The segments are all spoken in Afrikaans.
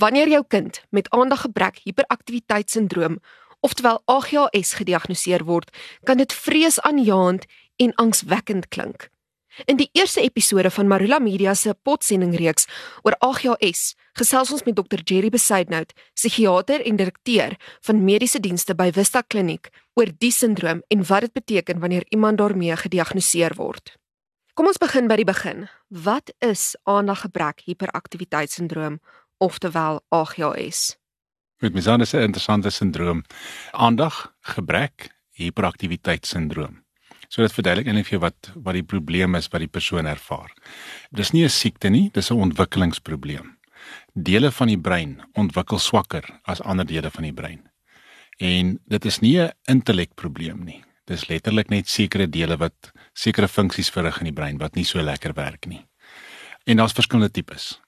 Wanneer jou kind met aandaggebrek hiperaktiwiteitssindroom, oftewel AGHS gediagnoseer word, kan dit vreesaanjaend en angswekkend klink. In die eerste episode van Marula Media se potsendingreeks oor AGHS, gesels ons met Dr Jerry Besaidnout, psigiater en direkteur van mediese dienste by Vista Kliniek, oor die sindroom en wat dit beteken wanneer iemand daarmee gediagnoseer word. Kom ons begin by die begin. Wat is aandaggebrek hiperaktiwiteitssindroom? Oftewel AGHS. Met misane is 'n interessante sindroom. Aandag, gebrek, hiperaktiwiteitssindroom. So dit verduidelik eintlik vir wat wat die probleem is wat die persoon ervaar. Dis nie 'n siekte nie, dis 'n ontwikkelingsprobleem. Dele van die brein ontwikkel swakker as ander dele van die brein. En dit is nie 'n intellekprobleem nie. Dis letterlik net sekere dele wat sekere funksies verrig in die brein wat nie so lekker werk nie. En daar's verskillende tipes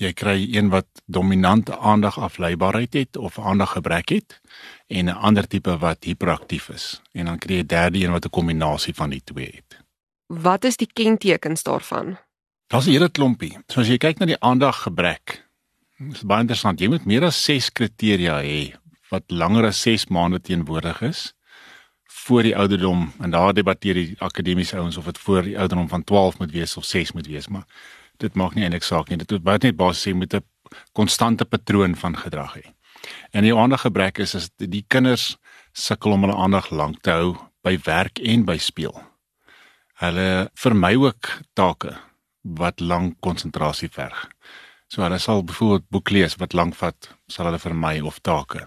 jy kry een wat dominante aandagafleibaarheid het of aandaggebrek het en 'n ander tipe wat hiperaktief is en dan kry jy 'n derde een wat 'n kombinasie van die twee het. Wat is die kentekens daarvan? Daar's 'n hele klompie. So as jy kyk na die aandaggebrek, is baie interessant. Jy moet meer as 6 kriteria hê wat langer as 6 maande teenwoordig is voor die ouderdom en daar debatteer die akademiese ouens of dit voor die ouderdom van 12 moet wees of 6 moet wees, maar dit maak nie eintlik saak nie. Dit moet baie net basies sê met 'n konstante patroon van gedrag hê. En die aandaggebrek is is die kinders sukkel om hulle aandag lank te hou by werk en by speel. Hulle vermy ook take wat lank konsentrasie verg. So hulle sal byvoorbeeld boek lees wat lank vat, sal hulle vermy of take.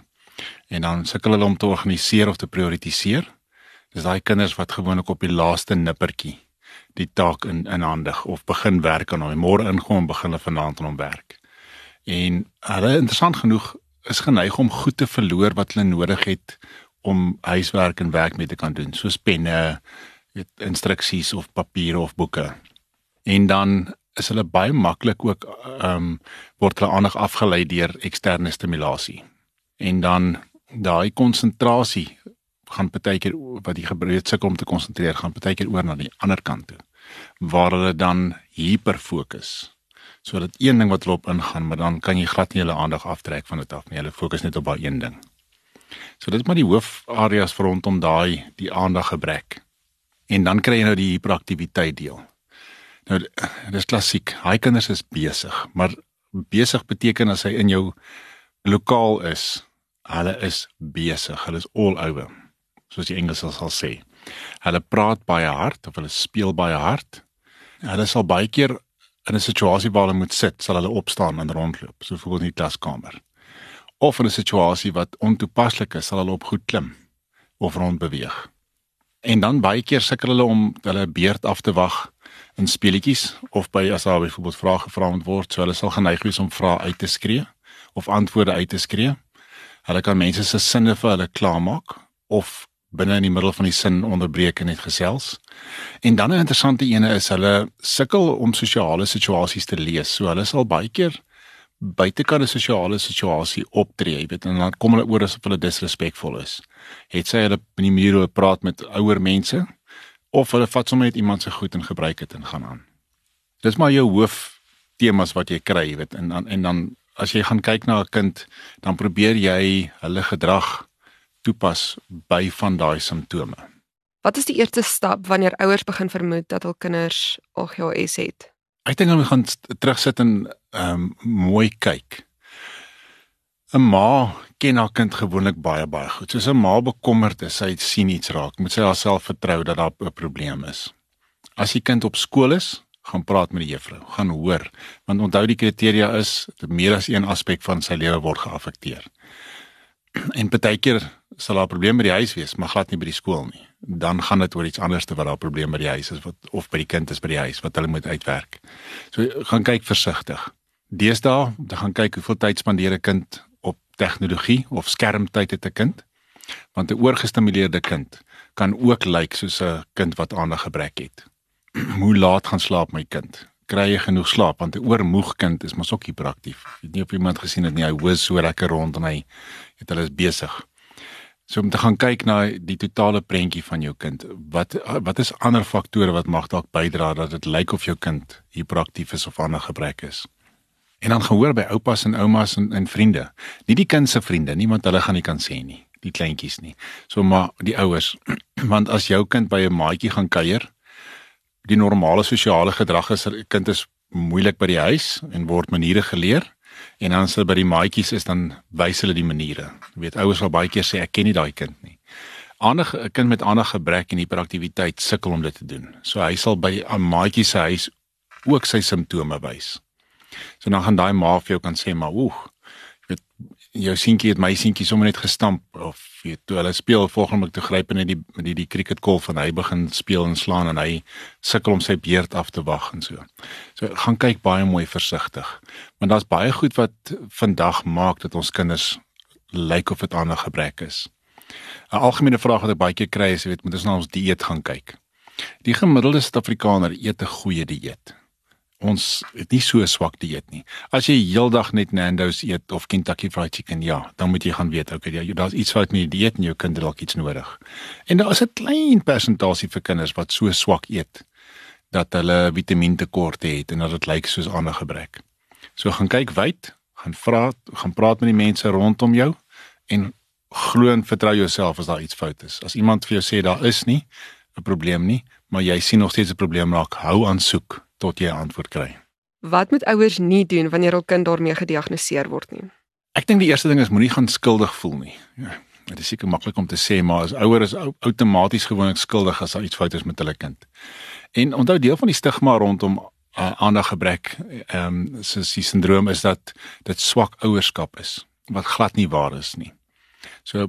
En dan sukkel hulle om te organiseer of te prioritiseer. Dis daai kinders wat gewoonlik op die laaste nippertjie die taak in in handig of begin werk aan hom. Môre ingaan begin hulle vanaand aan hom werk. En hulle interessant genoeg is geneig om goed te verloor wat hulle nodig het om huiswerk en werk mee te kan doen, soos penne, weet instruksies of papiere of boeke. En dan is hulle baie maklik ook ehm um, word hulle aandag afgelei deur eksterne stimulasie. En dan daai konsentrasie gaan baie keer wat die gebreed sukkel om te konsentreer gaan baie keer oor na die ander kant toe waar hulle dan hyper fokus. So dat een ding wat hulle op ingaan, maar dan kan jy glad nie hulle aandag aftrek van dit af nie. Hulle fokus net op daai een ding. So dit is maar die hoofareas rondom daai die aandag gebrek. En dan kry jy nou die hiperaktiwiteit deel. Nou dis klassiek. Hy kinders is besig, maar besig beteken as hy in jou lokaal is, hulle is besig. Hulle is all over soos die Engels sal sê. Hulle praat baie hard of hulle speel baie hard. Hulle sal baie keer in 'n situasie waar hulle moet sit, sal hulle opstaan en rondloop, so in die klaskamer. Of in 'n situasie wat ontoepaslik is, sal hulle op goed klim of rond beweeg. En dan baie keer sukkel hulle om hulle beurt af te wag in speletjies of by as daar byvoorbeeld vrae gevra word, so hulle sal geneig wees om vrae uit te skree of antwoorde uit te skree. Hulle kan mense se sinne vir hulle klaarmaak of binne in die middel van die sin onderbreek en net gesels. En dan 'n interessante ene is hulle sukkel om sosiale situasies te lees. So hulle sal baie keer buitekant 'n sosiale situasie optree, jy weet, en dan kom hulle oor asof hulle disrespekvol is. Het sy hulle in die mure praat met ouer mense of hulle vat sommer net iemand se goed en gebruik dit en gaan aan. Dis maar jou hoof temas wat jy kry, jy weet, en dan en dan as jy gaan kyk na 'n kind, dan probeer jy hulle gedrag toepas by van daai simptome. Wat is die eerste stap wanneer ouers begin vermoed dat hul kinders AGHS het? Ek dink hulle gaan terugsit en ehm um, mooi kyk. 'n Ma ken haar kind gewoonlik baie baie goed. Soos 'n ma bekommerd is, sy sien iets raak, moet sy haarself vertrou dat daar 'n probleem is. As die kind op skool is, gaan praat met die juffrou, gaan hoor, want onthou die kriteria is dat meer as een aspek van sy lewe word geaffekteer. En baie keer sal daar 'n probleem by die huis wees, maar glad nie by die skool nie. Dan gaan dit oor iets anders te wat daar 'n probleem by die huis is wat of by die kind is by die huis wat hulle moet uitwerk. So gaan kyk versigtig. Deesdae, dan gaan kyk hoeveel tyd spandeer 'n kind op tegnologie of skermtyd het 'n kind. Want 'n oorgestimuleerde kind kan ook lyk soos 'n kind wat aandaggebrek het. Hoe laat gaan slaap my kind? Kry jy genoeg slaap want 'n oormoeg kind is mos ook hiperaktief. Ek weet nie of iemand gesien het nie, hy hoes so lekker rond en hy het hulle besig. So om te gaan kyk na die totale prentjie van jou kind. Wat wat is ander faktore wat mag dalk bydra dat dit lyk of jou kind hiperaktief is of ander gebrek is? En dan gehoor by oupas en oumas en en vriende. Nie die kind se vriende nie, want hulle gaan nie kan sê nie, die kleintjies nie. So maar die ouers, want as jou kind by 'n maatjie gaan kuier, die normale sosiale gedrag is 'n kind is moeilik by die huis en word maniere geleer en dan as hulle by die maatjies is dan wys hulle die maniere. Jy weet ouers sal baie keer sê ek ken nie daai kind nie. 'n kind met ander gebrek en hiperaktiwiteit sukkel om dit te doen. So hy sal by 'n maatjie se huis ook sy simptome wys. So dan gaan daai ma vir jou kan sê maar oeg, jy weet jou seentjie het my seentjie sommer net gestamp of weet toe hulle speel volgende te gryp in die met die die cricket golf en hy begin speel en slaan en hy sukkel om sy beurt af te wag en so. So gaan kyk baie mooi versigtig. Want daar's baie goed wat vandag maak dat ons kinders lyk of dit ander gebrek is. 'n Algemene vraag wat ek baie keer kry is, weet, moet ons na ons dieet gaan kyk. Die gemiddelde Suid-Afrikaner eet 'n goeie dieet ons het nie so swak dieet nie. As jy heeldag net Nando's eet of Kentucky Fried Chicken, ja, dan moet jy gaan weet, okay, ja, daar's iets fout met die dieet en jou kind het dalk iets nodig. En daar is 'n klein persentasie vir kinders wat so swak eet dat hulle vitamintekorte het en dat dit lyk soos ander gebrek. So gaan kyk wyd, gaan vra, gaan praat met die mense rondom jou en glo en vertrou jouself as daar iets fout is. As iemand vir jou sê daar is nie 'n probleem nie, maar jy sien nog steeds 'n probleem raak, hou aan soek tot jy 'n antwoord kry. Wat moet ouers nie doen wanneer hul kind daarmee gediagnoseer word nie? Ek dink die eerste ding is moenie gaan skuldig voel nie. Ja, dit is seker maklik om te sê, maar as ouers is outomaties gewoonlik skuldig as daar iets fout is met hulle kind. En onthou deel van die stigma rondom uh, aandaggebrek, ehm um, soos die sindroom is dat dit swak ouerskap is, wat glad nie waar is nie. So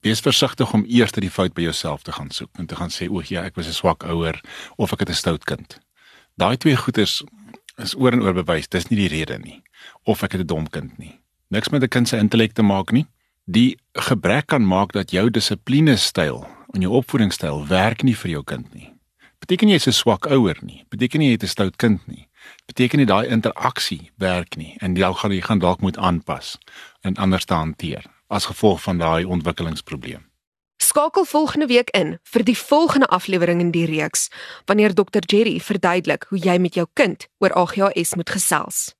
wees versigtig om eers die fout by jouself te gaan soek en te gaan sê o, ja, ek was 'n swak ouer of ek het 'n stout kind. Daai twee goeters is oor en oor bewys, dis nie die rede nie of ek het 'n dom kind nie. Niks met 'n kind se intellek te maak nie. Die gebrek kan maak dat jou dissipline styl en jou opvoedingsstyl werk nie vir jou kind nie. Beteken jy jy's 'n swak ouer nie. Beteken jy jy het 'n stout kind nie. Beteken nie daai interaksie werk nie en jy gaan jy gaan dalk moet aanpas en anders te hanteer as gevolg van daai ontwikkelingsprobleem. Skakel volgende week in vir die volgende aflewering in die reeks wanneer Dr Jerry verduidelik hoe jy met jou kind oor AGHS moet gesels.